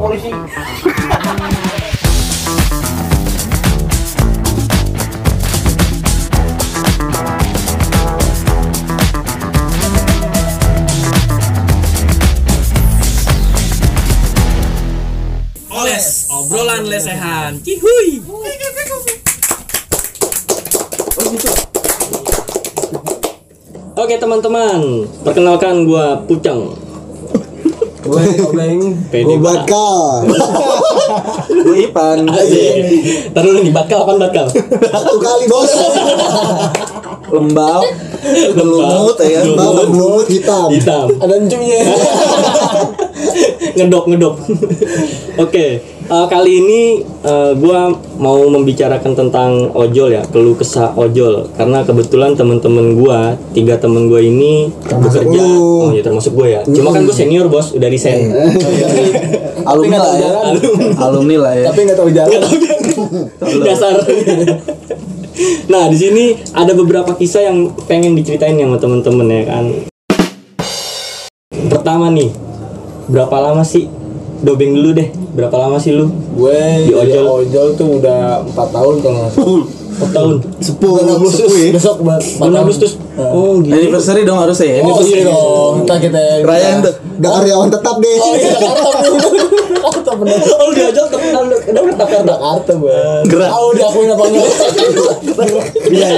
polisi. Oles, obrolan lesehan. Cihuy. Oke teman-teman, perkenalkan gua Pucang. Gue obeng. Pede Gue banget. bakal Gue Ipan. Taruh dulu nih, bakal apa bakal? satu kali bos. Lembab. Gelumut ya. Lumut hitam. Hitam. Ada encumnya. ngedok ngedok. Oke, eh, kali ini eh, gua mau membicarakan tentang ojol ya, keluh kesah ojol. Karena kebetulan teman-teman gua, tiga teman gua ini Termasuk bekerja. lu. Oh ya termasuk gua ya. Cuma kan gua senior bos, udah resign. Alumni lah ya. Alumni lah ya. tapi nggak tahu jalan Dasar. nah di sini ada beberapa kisah yang pengen diceritain ya sama temen-temen ya kan. Pertama nih, berapa lama sih dobeng dulu deh? Berapa lama sih lu? gue Di ojol. ojol tuh udah empat tahun kalau Empat tahun. Sepuluh Bulan Agustus ya. besok bulan Agustus. Oh gitu. Anniversary dong harusnya ya. oh iya dong kita kita Perayaan tuh. Udah karyawan tetap deh. oh iya Jakarta bener Oh lu diajak tapi udah dah. Jakarta gue Gerak. tahu diakuin apa enggak Iya.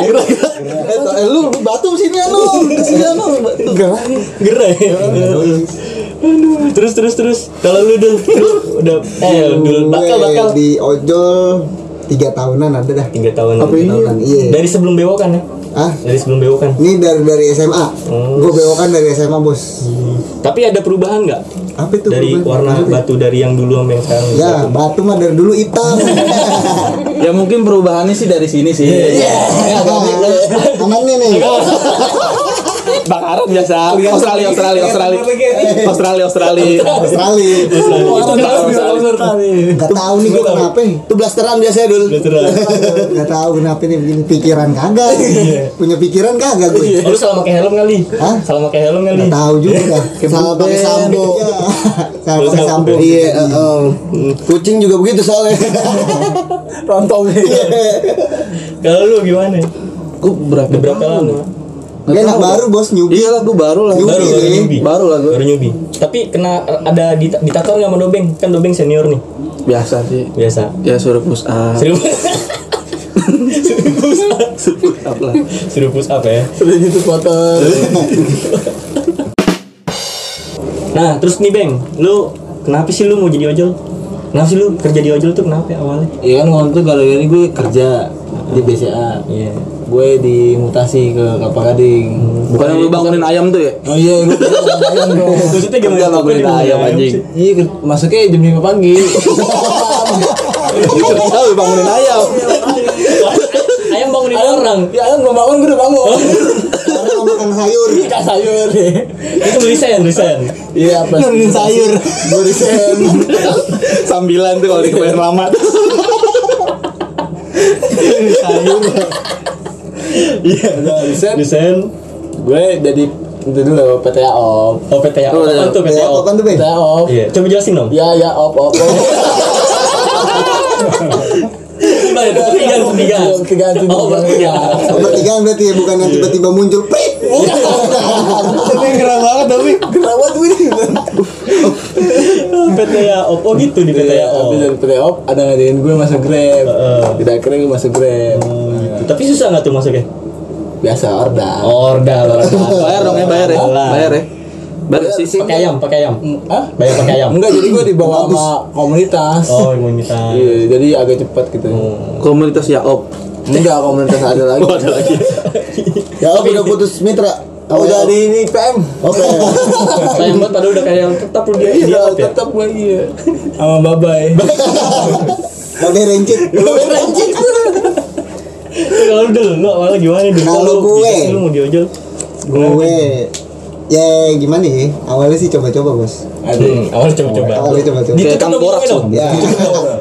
Eh, lu batu sini anu. Sini anu. Gerah ya. Aduh, terus terus terus. Kalau lu dulu udah eh dulu bakal bakal di ojol tiga tahunan ada dah. tiga tahun. Apa ini? Tahunan, Iya. Dari sebelum bewokan ya? Ah, Dari sebelum bewokan. ini dari dari SMA. Oh. Gue bewokan dari SMA bos. Tapi ada perubahan nggak? Apa itu? Dari perubahan? warna batu dari yang dulu sama yang sekarang? Ya, batu mah dari dulu hitam. Ya mungkin perubahannya sih dari sini sih. Amannya nih. Bakaran biasa. Australia, Australia, Australia. Australia, Australia. Australia. Gak tahu nih gue kenapa. itu blasteran biasanya dulu Gak tahu kenapa nih begini pikiran kagak. Punya pikiran kagak gue. Oh, lu salah pakai helm kali? Hah? Salah pakai helm kali? Gak tahu juga. Salah pakai sambo. Salah pakai sambo. iya kucing juga begitu soalnya Rontong. Kalau lu gimana? Gue berapa? Berapa lama? Dia anak baru bos nyubi. Iya lah, gue baru lah. Nyubi Baru baru nyubi. Baru lah gue. Baru nyubi. Tapi kena ada dit- ditator nggak sama Dobeng? Kan Dobeng senior nih. Biasa sih. Biasa. Ya suruh push up. Suruh push up. Push up lah. Suruh push up ya. udah gitu foto Nah, terus nih Beng, lu kenapa sih lu mau jadi ojol? Kenapa sih lu kerja di ojol tuh kenapa ya awalnya? Iya kan waktu itu gara-gara ini gue kerja di BCA Iya. Gue dimutasi ke Kelapa Gading Bukan yang lu bangunin ayam tuh ya? oh iya gue ayam dong Maksudnya gimana? Bangunin ayam anjing. iya masuknya jam 5 pagi Lu kerja lu bangunin ayam. Ayam bangunin orang. ya ayam belum bangun gue udah bangun Karena makan sayur. Ikan sayur Itu resign, resign. iya apa Nurunin sayur. gue resign Sambilan tuh kalau di kebayar lama. Iya. udah resign Resign. gue jadi itu dulu PTA op Oh, PTA. Oh, Apaan iya. tuh PTA? apa tuh, Beng? PTA op Iya. Coba jelasin dong. ya ya op op Gimana itu? Ketiga, ketiga. Ketiga, ketiga. Oh, bertiga. Bertiga berarti bukan yang tiba-tiba muncul prit. tapi gerah banget tapi gerah banget gue PTA op. Oh gitu di PTA op. Dari PTA op ada ngadain gue masuk grab tidak keren masuk grab Tapi susah nggak tuh masuknya? biasa order Order, order. Bayar dong ya, bayar ya. Bayar ya. Bayar sih. Pakai ayam, pakai ayam. Hah? Bayar pakai ayam. Enggak, jadi gue dibawa sama komunitas. Oh, imunitas. Iya, jadi agak cepat gitu. Komunitas Yaop. Enggak, komunitas ada lagi. Oh, ada lagi. Ya apa udah putus mitra? Oh, udah di ini PM. Oke. Sayang banget padahal udah kayak tetap lu dia dia Iya, ya? tetap gue iya. Sama babai. Mode rencit. Kalau lu dulu, lu awalnya gimana dulu? Kalau Lu gue. lu mau diojol? Gue ya gimana ya? Awalnya sih coba-coba, Bos. Hmm, awalnya coba-coba. Awalnya coba-coba. Kayak kang borak dong. Ya.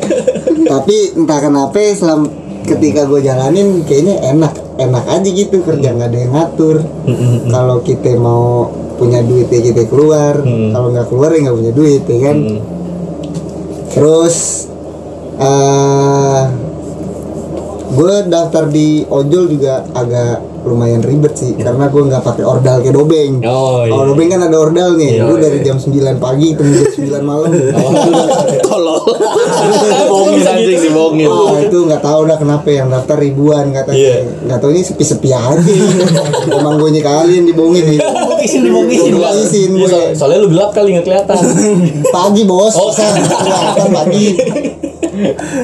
Tapi entah kenapa selam ketika gue jalanin kayaknya enak enak aja gitu kerja nggak ada yang ngatur kalau kita mau punya duit ya kita keluar Hmm. kalau nggak keluar ya nggak punya duit ya kan Hmm. terus eh gue daftar di ojol juga agak lumayan ribet sih karena gue nggak pakai ordal kayak dobeng Oh, iya. kalau dobeng kan ada ordal nih Iya, gue dari jam 9 pagi tunggu jam 9 malam Tolol. Bohongin anjing dibohongin. Wah itu nggak tahu dah kenapa yang daftar ribuan katanya Iya. nggak tahu ini sepi-sepi aja emang gue kalian dibohongin nih Bokisin dibokisin. Dibokisin Iya, soalnya lu gelap kali nggak kelihatan. pagi bos Oh. kelihatan pagi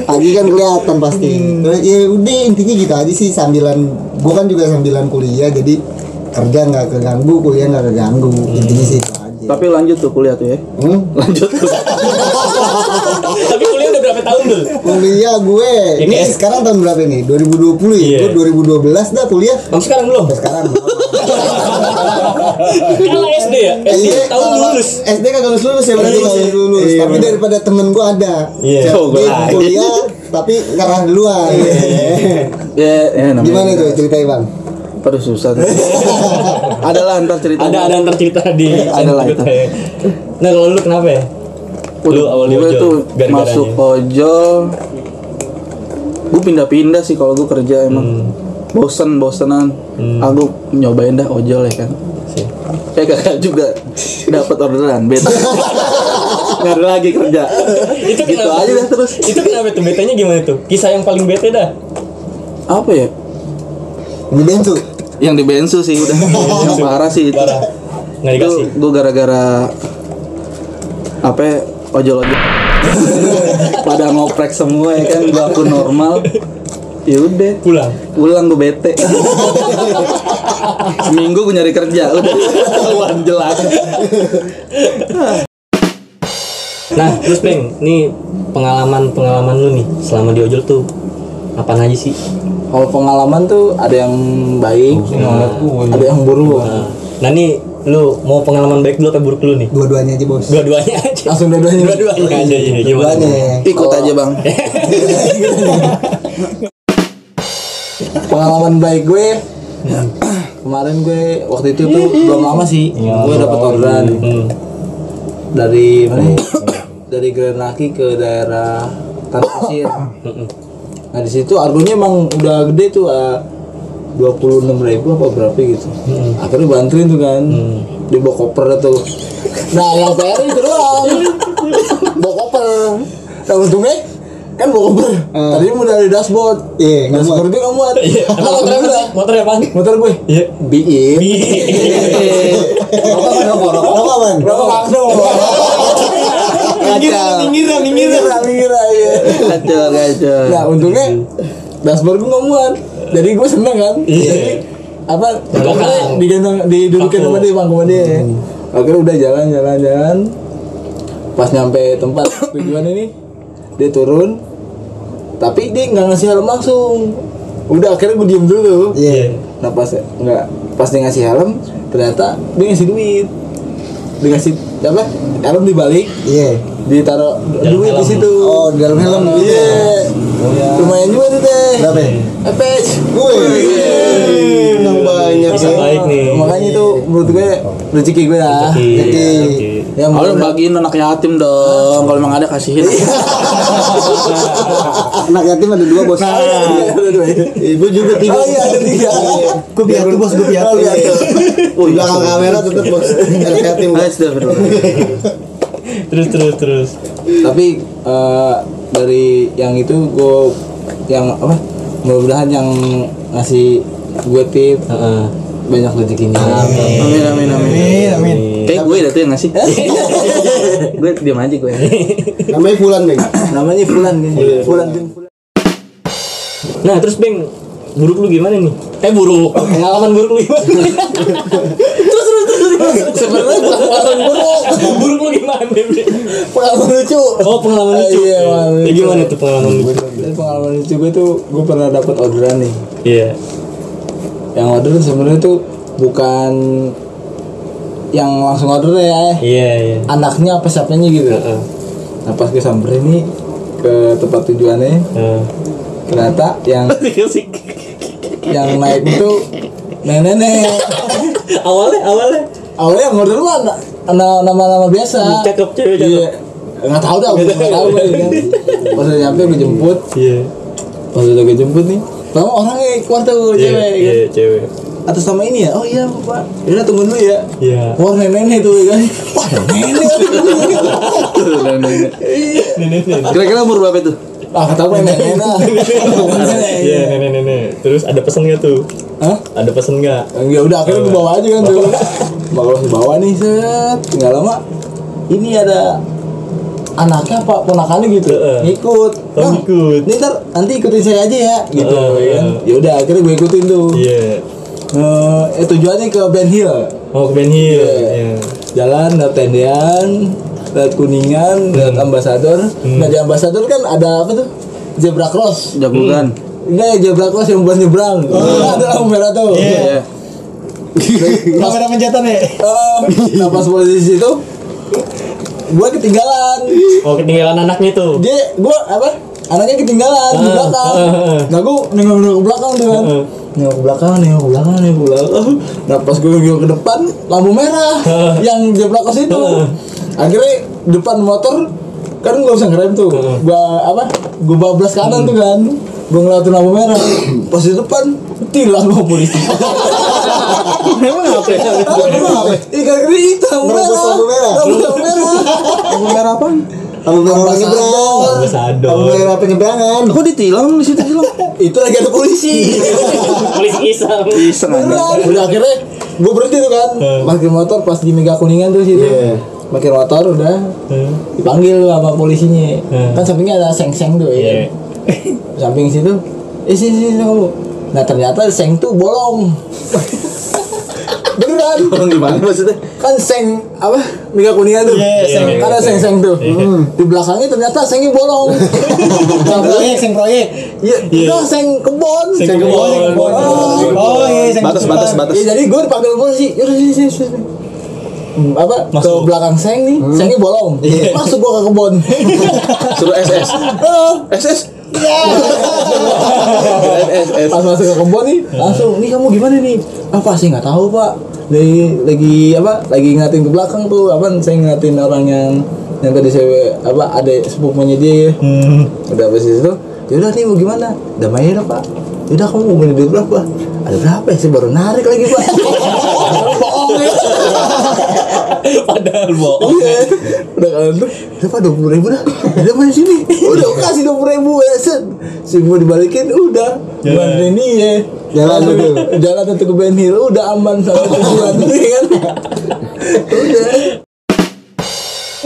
pagi kan kelihatan pasti. Terus, ya udah intinya gitu aja sih sambilan gue kan juga sambilan kuliah jadi kerja nggak keganggu kuliah nggak keganggu intinya sih itu aja Tapi lanjut tuh kuliah tuh ya. Hmm? Lanjut tuh. Tapi kuliah udah berapa tahun dulu? kuliah gue ini kayak- sekarang tahun berapa nih 2020 ya Iya. gue 2012 dah kuliah Kamu sekarang belum? sekarang Kalau SD ya? SD Iya, tahun lulus. SD kagak lulus lulus ya berarti Iya, kalau iya. lulus. Iya, Tapi daripada temen gua ada. Iya. Jadi Oh, kuliah tapi ngarah duluan. Ya, ya namanya. Gimana tuh ceritain bang? Aduh susah tuh. ada lah ntar cerita. Ada ada antar cerita di Ada lah itu. Nah kalau lu kenapa ya? Lu awalnya gue ojol, tuh masuk ojol gue pindah-pindah sih kalau gue kerja emang bosen bosenan Hmm. aku nyobain dah ojol ya kan Sih. kayak kakak juga dapat orderan beda nggak ada lagi kerja Itu gitu kenapa? aja dah terus Itu kenapa tuh? Betenya gimana tuh? Kisah yang paling bete dah. apa ya Ini bensu. Yang di bensu sih udah. Yang parah sih itu. Nggak dikasih. gue gara-gara apa ya, ojol ojol pada ngoprek semua ya kan? Gue akun normal. Ya udah. Pulang. pulang gue bete. Seminggu gue nyari kerja udah. Wan jelas. Nah, terus Bang, nih pengalaman-pengalaman lu nih selama di ojol tuh apa aja sih? Kalau pengalaman tuh ada yang baik ada yang buruk Nah, nah nih lu mau pengalaman baik dulu atau buruk dulu nih? Dua-duanya aja bos. Dua-duanya aja. Langsung dua-duanya. Dua-duanya aja ya. Gimana? Dua-duanya. ikut aja bang pengalaman baik gue kemarin gue waktu itu tuh belum lama sih gue dapet orderan Hmm. dari mana ya? dari Grand Laki ke daerah Tanah Kusir nah di situ argonya emang udah gede tuh dua puluh enam ribu apa berapa gitu. Akhirnya bantuin tuh kan di bawa koper tuh. Nah yang PR itu doang. Bawa koper. Nah untungnya kan bawa koper. Tadinya mau dari dashboard. Iya, nggak dashboard gue nggak muat. Iya. Emang motor apa? Motor apa? motor gue Iya. biin. Rokok bang. Rokok? Langsung. Kacau. Kacau, kacau. Nah, untungnya dashboard gue nggak muat. Jadi gue seneng kan. Iya. Jadi apa? Pokoknya digendong, didudukin sama dia, bangku sama dia. Akhirnya udah jalan, jalan, jalan. Pas nyampe tempat tujuan ini, dia turun. Tapi dia nggak ngasih helm langsung. Udah akhirnya gue diem dulu. Iya. Nah pas nggak pas dia ngasih helm ternyata dia ngasih duit. Dia ngasih apa? Helm dibalik, Iya. ditaruh Dalam duit di situ. Oh, di dalam helm Iya. ya? Lumayan juga tuh teh. Berapa ya? Epec. Banyak Bisa ya. baik nih. Makanya itu menurut gue rezeki gue lah. Iya, Jadi, oke. Yang kalau bagiin anak yatim dong. Kalau emang ada kasihin. Anak yatim ada dua bos. Ibu juga tiga. Oh iya, ada tiga. Gue piatu bos, gue piatu. Oh. Oh, belakang kamera tetep bos. Anak yatim. Terus terus terus. tapi eh, dari yang itu gue yang apa mudah-mudahan yang ngasih gue tip Heeh. banyak rezekinya Amin. amin amin amin amin. kayak gue dah tuh yang ngasih gue diam aja gue Namanya Fulan Bang. namanya Fulan kan Fulan bin Fulan Nah, terus Bang, buruk lu gimana nih? Eh, buruk. Pengalaman buruk lu gimana? terus terus terus. sebenarnya pengalaman buruk buruk lu gimana, pengalaman lucu Oh, pengalaman lucu. Iya, pengalaman Ya, lucu. gimana tuh pengalaman lucu? Pengalaman lucu gue tuh gue pernah dapat orderan nih Iya. Yang order sebenarnya tuh bukan yang langsung order ya Iya, iya. anaknya apa siapanya gitu Heeh. nah pas gue samperin nih ke tempat tujuannya Heeh. ternyata yang yang naik itu nenek-nenek awalnya awalnya awalnya yang order mah anak- nama-nama biasa Cakep, cewek cakep. iya nggak tahu dah gue nggak tahu gue kan pas udah nyampe gue jemput Iya. pas udah gue jemput nih pertama orangnya keluar tuh Iya, cewek iya, kan cewek. atas nama ini ya oh iya pak ya tunggu dulu ya Iya. Wah nenek-nenek tuh ya kan Wah nenek Kira-kira umur berapa itu? Ah kata gue nenek dah Iya, nenek-nenek. Terus ada pesen nggak tuh? Hah? Ada pesen nggak? Ya udah akhirnya gue bawa aja kan tuh Bawa bawa nih set Nggak lama Ini ada anaknya apa ponakannya gitu Heeh. ngikut Oh, Bang, ngikut. nih ntar nanti ikutin saya aja ya gitu ya kan ya udah akhirnya gue ikutin tuh Iya. Eh, eh, tujuannya ke Ben Hill Mau ke Ben Hill. Iya. Iya. jalan lewat tendean lewat kuningan lewat ambasador Hmm. nah di ambasador kan ada apa tuh zebra cross Jaburan. enggak ya zebra cross yang buat nyebrang Nah, ada lampu merah tuh Iya. Kamera pencetan ya? Eh, nah pas posisi itu gua ketinggalan. Oh, ketinggalan anaknya tuh. dia gua apa? Anaknya ketinggalan di Ah, belakang. ah, ah. nah gua nengok-nengok ke belakang tuh kan. Nengok ke belakang nengok ke belakang nengok ke belakang. Nah pas gua nengok ke depan lampu merah Ah. yang zebra cross itu Ah. akhirnya depan motor kan gua bisa ngerem tuh. Gua apa? Gua bablas kanan Hmm. tuh kan. Gua ngeliatin lampu merah. Pas di depan tilang sama polisi Emang apa ya? Ih gara-gara itu lampu merah lampu merah. lampu merah Lampu merah apa? Lampu merah orang nyebrang. Lampu merah penyeberangan. Kok ditilang di situ tilang? itu lagi ada polisi Polisi iseng. Iseng aja. Udah akhirnya gue berhenti tuh kan Hmm. Parkir motor pas di Mega Kuningan tuh situ Iya. Parkir motor udah Hmm. Dipanggil sama polisinya Hmm. Kan sampingnya ada seng-seng tuh Iya. ya Samping situ Eh sini sini kamu Nah ternyata seng tuh bolong Beneran Orang gimana maksudnya? Kan seng apa Mega Kuningan tuh Iya, Seng. iya, Kan ada iya. seng-seng tuh Iya. Hmm. Di belakangnya ternyata sengnya bolong Seng proyek, seng proyek. Iya, Iya. udah seng kebon Seng kebon. Oh, seng kebon. Oh, iya, seng Batas, kebon. batas, batas. Ya jadi gue dipanggil polisi. Yaudah sini sini sini. Hmm, apa Masuk. ke belakang seng nih, sengnya bolong. Masuk gua ke kebun. Suruh SS. Ah, SS. SS. Pas masuk ke kebun nih, langsung nih kamu gimana nih? Apa sih nggak tahu pak? Lagi lagi apa? Lagi ngeliatin ke belakang tuh. Apa? Saya ngeliatin orang yang yang tadi saya apa ada sepupunya dia ya. Hmm. Udah pas itu, yaudah nih mau gimana? Udah bayar pak. Yaudah kamu mau beli duit berapa? Ada berapa ya? Saya baru narik lagi pak. Padahal bohong. Iya. Udah kalian tuh, udah pak dua puluh ribu dah. Udah main sini. Udah kasih dua puluh ribu ya set. Si mau dibalikin udah. Jalan. Bantu ini ya. Jalan tuh. Jalan tuh ke Ben Hill udah aman sampai tujuan ya kan. Udah.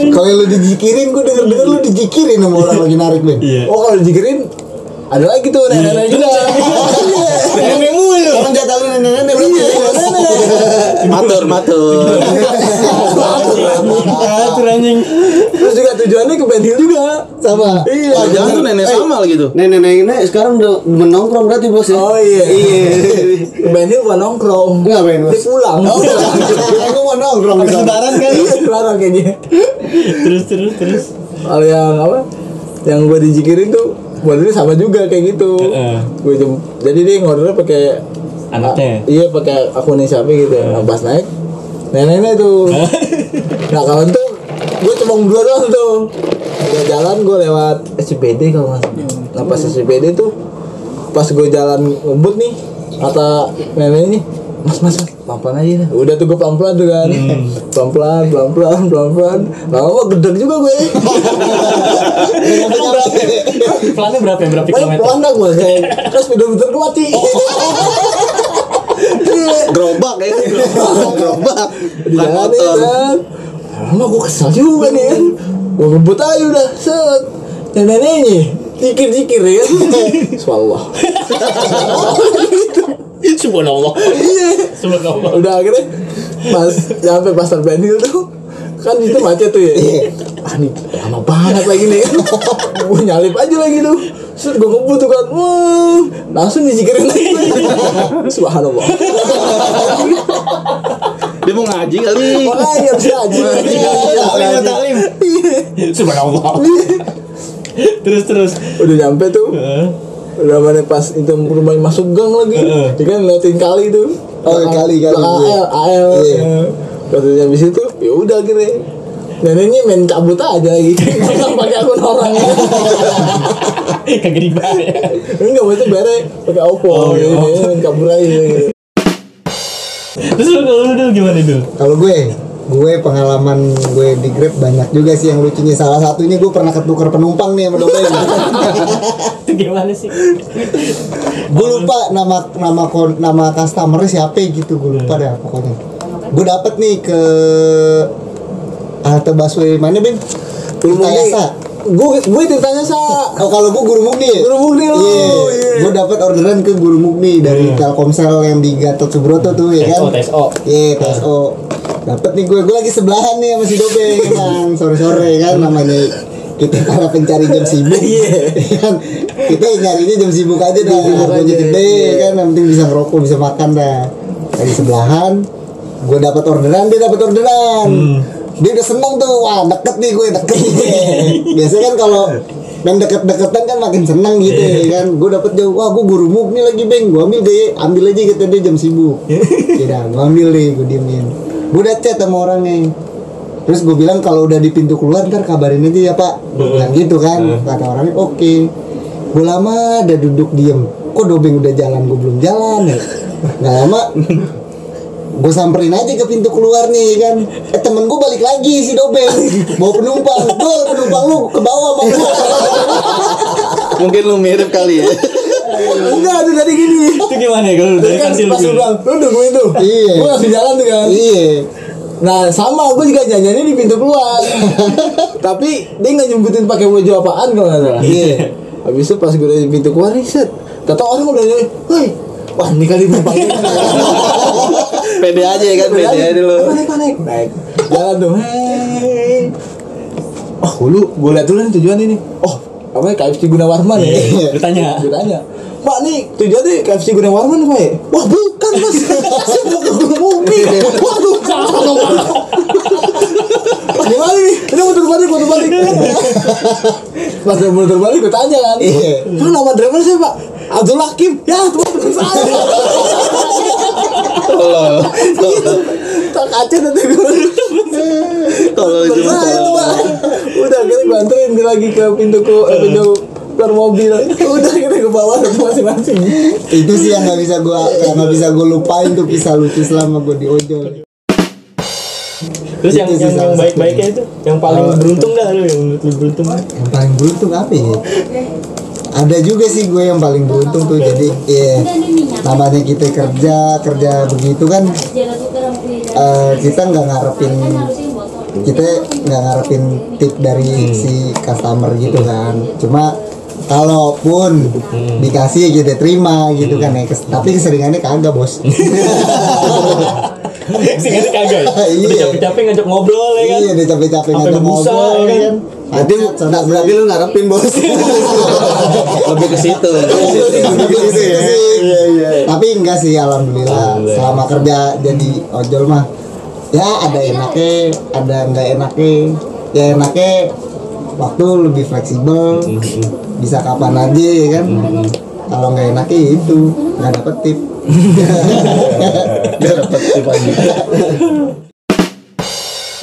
Kalau lu dijikirin, gue denger denger lu dijikirin sama orang lagi narik Ben. Iya. Oh kalau dijikirin ada lagi tuh nenek-nenek juga. Nenek mulu. Orang lu nenek-nenek berarti. Matur, matur. Atur anjing. Terus juga tujuannya ke Ben Hill juga. Sama. Iya. Wah, jangan tuh nenek sama lagi tuh. Nenek-nenek sekarang udah menongkrong berarti bos ya? Oh iya. Ke Ben Hill bukan nongkrong. Enggak Ben. Dia pulang. Oh, aku mau nongkrong di Habis sana. lebaran kan. Iya, Pulang kayaknya. Terus terus terus. Kalau yang apa? Yang gue dijikirin tuh modelnya sama juga kayak gitu. Heeh. Gue jem, jadi dia ngordernya pakai Anaknya? Ah, iya pakai akunnya siapa gitu. Nah, pas naik nenek tuh. nah kalau tuh gue cuma berdua doang tuh. Udah jalan gue lewat SCPD kalau nggak salah. Nah pas SCPD tuh pas gue jalan ngebut nih kata nenek ini mas mas mas pelan aja dah. udah tuh gue pelan pelan tuh kan pelan pelan pelan pelan pelan pelan lama gedek juga gue Pelannya berapa ya? Berapa kilometer? pelan dah gue kayak terus speedometer gue mati. Gerobak ya. Gerobak. di Bukan jalan motor. kan? Lama gue kesel juga nih kan? Gue ngebut aja udah set. Dan neneknya zikir zikir ya. Kan Subhanallah. Subhanallah. iya. Subhanallah. udah akhirnya pas nyampe pasar Ben Hill tuh kan itu macet tuh ya. Ah nih lama banget lagi nih. Gue nyalip aja lagi tuh. Set gue ngebut tuh kan. Wah, langsung dizikirin lagi Subhanallah Dia mau ngaji kali. makanya harus ngaji Taklim, taklim. Subhanallah. terus terus. udah nyampe tuh udah mana pas itu rumah masuk gang lagi dia kan lewatin kali tuh Oh, kali, kali. AL AL Iya. pas udah habis itu ya udah akhirnya Dan ini main cabut aja lagi. Nggak pakai akun orang. Kagak dibayar. Enggak betul bare pakai Oppo. gitu. Main kabur aja gitu. Terus lu kalau lu dulu gimana dulu? Kalau gue, gue pengalaman gue di Grab banyak juga sih yang lucunya. Salah satunya gue pernah ketukar penumpang nih sama dompet. Itu gimana sih? gue lupa nama nama nama customer siapa gitu gue lupa dah pokoknya gue dapet nih ke halte busway mana Ben? Tayasa. Gue gue ditanya sa. Oh kalau gue Guru Mukni ya? Guru Mukni lu, Iya. iya. Gue dapet orderan ke Guru Mukni dari Telkomsel yang di Gatot Subroto tuh ya kan? TSO. Iya TSO. Dapet nih gue, gue lagi sebelahan nih sama si Dobeng emang sore-sore kan namanya kita para pencari jam sibuk kan kita nyarinya jam sibuk aja dah harganya gede iya. kan yang penting bisa ngerokok bisa makan dah dari sebelahan gue dapat orderan dia dapat orderan dia udah seneng tuh wah deket nih gue deket biasanya kan kalau yang deket-deketan kan makin seneng gitu ya kan? Gue dapet jauh wah gue guru muk nih lagi beng. Gue ambil deh ambil aja gitu dia jam sibuk. Ya gue ambil deh gue diemin. Gue udah chat sama orangnya terus gue bilang kalau udah di pintu keluar ntar kabarin aja ya pak. Gue bilang gitu kan kata orangnya oke. Gue lama udah duduk diem. Kok dobeng udah jalan gue belum jalan ya? Nggak lama gue samperin aja ke pintu keluar nih kan eh temen gue balik lagi si dobeng bawa penumpang gue penumpang lu ke bawah mau Mungkin lu mirip kali ya. Enggak tuh tadi gini. Itu gimana ya kalau dari Kan lu pas lu bilang, lu nungguin tuh. Iya. Gue langsung jalan tuh kan. iya Nah sama gue juga jajannya di pintu keluar Tapi dia nggak nyebutin pakai baju apaan kalau nggak salah Iya. Habis itu pas gue dari pintu keluar nih set Kata orang udah nyanyi Woi Wah ini kali penumpang Pede aja ya kan, pede aja. dulu. Panik panik Naik. Jalan tuh Hei. Oh lu gue liat dulu nih tujuan ini. Oh apa ya KFC Gunawarman ya? Lu tanya. Gue tanya. Mbak nih tujuannya KFC Gunawarman Pak ya? Wah bukan mas. Saya mau ke Gunung Mumpi Waduh salah Gimana nih? Ini muter balik, muter balik. Pas dia muter balik gue tanya kan. Iya. Lu nama driver siapa? Abdul Hakim. Ya teman saya. Tolol. Tak kaca nanti gue Tolol itu. Pak. Udah kita bantuin dia lagi ke pintu ke eh, pintu keluar mobil. Udah kita ke bawah masing-masing. Itu sih yang nggak bisa gue yang nggak bisa gue lupain tuh kisah lucu selama gue di ojol. Terus yang Itu sih yang, yang baik-baiknya itu, yang paling beruntung dah lu yang menurut lu beruntung. yang paling beruntung apa ya ada juga sih gue yang paling beruntung tuh jadi ya namanya kita kerja kerja begitu kan eh, kita nggak ngarepin kita nggak ngarepin tip dari si customer gitu kan cuma kalaupun dikasih kita terima gitu kan ya Kes- tapi keseringannya kagak bos Singkat kagak. ya? Udah Iya. capek-capek ngajak ngobrol ya kan. iya udah capek-capek ngajak ngobrol, ya kan? Berarti Sangat- berarti lu ngarepin bos. Lebih ke situ. Iya, iya. Tapi enggak sih alhamdulillah. Selama kerja jadi ojol mah ya ada enaknya, ada enggak enaknya. Ya enaknya waktu lebih fleksibel, bisa kapan aja ya kan. Kalau nggak enaknya ya itu nggak dapet tip. Gak dapet tip aja.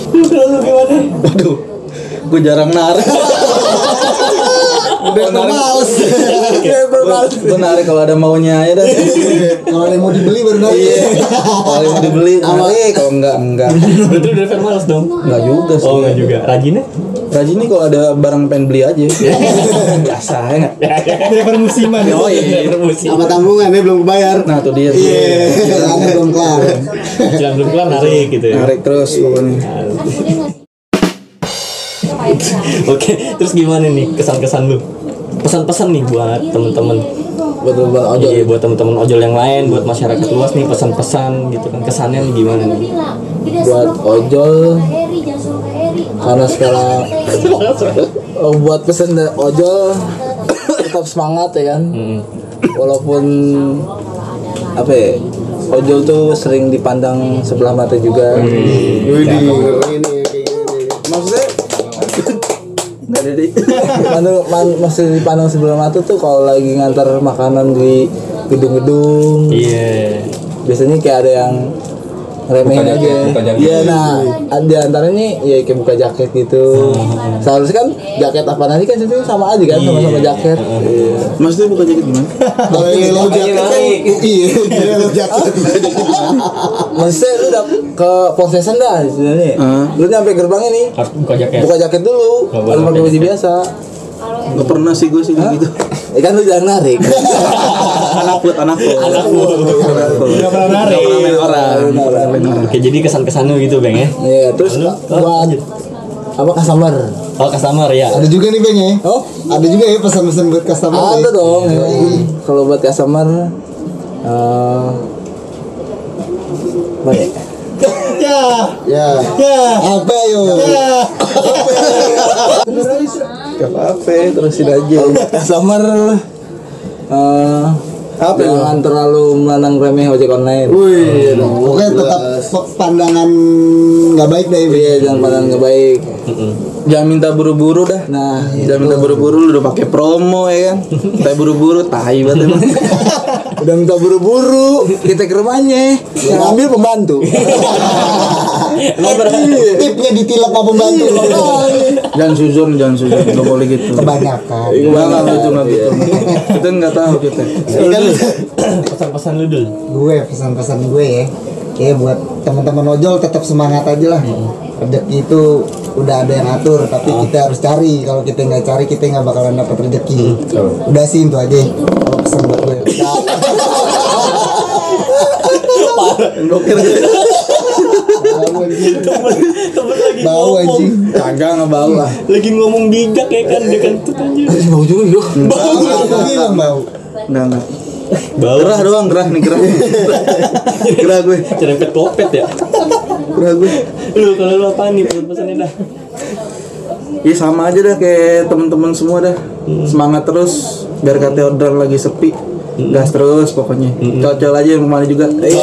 Lu gimana? Waduh. Gue jarang narik. Udah males. Gue narik kalau ada maunya aja dah. Kalau ada yang mau dibeli baru narik. Iya. Kalau yang mau dibeli, narik. Kalau enggak, enggak. Berarti lu driver males dong? Enggak juga sih. Oh enggak juga. Rajinnya? Rajin nih kalau ada barang pengen beli aja. Biasa ya nggak? driver musiman. Oh, iya. Sama tanggungannya belum kebayar. Nah tuh dia. Iya, jalannya belum kelar. Jalan belum kelar narik gitu ya. Narik terus pokoknya. Oke, terus gimana nih kesan-kesan lu? Pesan-pesan nih buat temen-temen. Buat ojol. Iya, buat temen-temen ojol yang lain, buat masyarakat luas nih pesan-pesan gitu kan. Kesannya nih gimana nih? buat ojol karena sekarang oh, buat pesan dari ojol tetap semangat ya kan. Hmm. walaupun apa ya ojol tuh sering dipandang sebelah mata juga. Maksudnya Ada deh. Dipandang, man, masih dipandang sebelah mata tuh kalau lagi ngantar makanan di gedung-gedung Iya. biasanya kayak ada yang remeh Buka aja. jaket, jaket. iya nah di antaranya ya kayak buka jaket gitu. Seharusnya kan jaket apa nanti kan itu sama aja kan? Sama-sama jaket. Iya. Maksudnya buka jaket gimana? Kalau yellow jacket kan iya, yellow jacket. maksudnya lu udah ke posesan dah sebenarnya. Lu nyampe gerbangnya nih Harus buka jaket. buka jaket dulu. Harus pakai pakai baju biasa Gak pernah sih gue sih gitu. ya kan lu jangan narik anak put, anak put. Anak put. Nggak pernah narik. Gak pernah main orang. Gak. Oke, jadi kesan-kesannya gitu, Bang ya. Iya, terus buat lanjut. apa customer? Oh, customer ya. Ada juga nih Bang ya. Oh, Ada juga ya pesan-pesan buat customer. ada ya? dong. Kalau buat customer eh apa ya? Ya. Ya. Ya. Apa yo? Ya. Gak apa-apa, terusin aja. Customer eh Apa ya? jangan terlalu menang remeh ojek online. Wih, pokoknya tetap pe- pandangan nggak baik deh. Iya, jangan pandang nggak baik. Jangan minta buru-buru dah. Nah, Jangan minta buru-buru lu udah pakai promo ya kan. Tapi buru-buru tai banget emang. udah minta buru-buru, kita ke rumahnya, yang ambil pembantu. Iya. Tipnya ditilap apa pembantu. Jangan suzon, jangan suzon. Gak boleh gitu. Kebanyakan. Enggak gitu, enggak gitu. Kita enggak tahu kita. Kan Pesan-pesan lu dul. gue pesan-pesan gue ya. Ya buat teman-teman ojol tetap semangat aja lah. Rezeki itu udah ada yang atur, tapi kita harus cari. Kalau kita nggak cari, kita nggak bakalan dapat rezeki. Udah sih itu aja. Kalau pesan buat gue. anjing. Bau anjing. Kagak enggak bau lah. Lagi ngomong bijak ya kan, dia kan tuh anjir. Bau juga yuk. Bau. Aku bilang bau. Enggak, enggak. Bau. Gerah doang, gerah nih, gerah. gerah gue, Cerempet kopet ya. gerah gue. Lu kalau lu apa nih pesan-pesannya dah? Iya sama aja dah kayak teman-teman semua dah. Semangat terus biar kata order lagi sepi. Gas terus pokoknya. Cocok aja yang ke mana juga. Eh,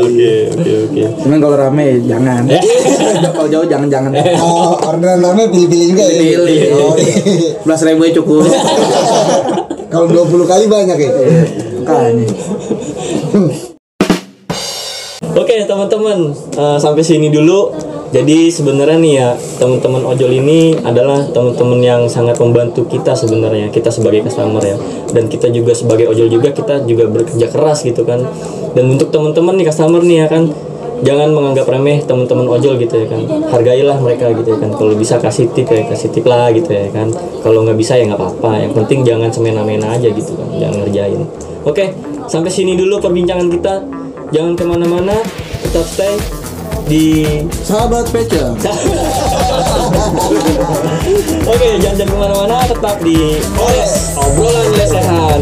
oke oke oke. Cuman kalau rame jangan. kalau jauh jangan jangan. Oh, orderan rame pilih-pilih juga ya. Pilih. Oh, iya. Belas ribu aja cukup. Kalau 20 kali banyak ya. Makanya. Oke teman-teman eh, sampai sini dulu. Jadi sebenarnya nih ya teman-teman ojol ini adalah teman-teman yang sangat membantu kita sebenarnya kita sebagai customer ya. Dan kita juga sebagai ojol juga kita juga bekerja keras gitu kan. Dan untuk teman-teman nih customer nih ya kan jangan menganggap remeh teman-teman ojol gitu ya kan. Hargailah mereka gitu ya kan. Kalau bisa kasih tip ya kasih tip lah gitu ya kan. Kalau nggak bisa ya nggak apa-apa. Yang penting jangan semena-mena aja gitu kan jangan ngerjain. Oke sampai sini dulu perbincangan kita. Jangan ke mana-mana tetap stay di Sahabat Peca. Oke, jangan jangan ke mana-mana, tetap di Oles Obrolan Lesehan.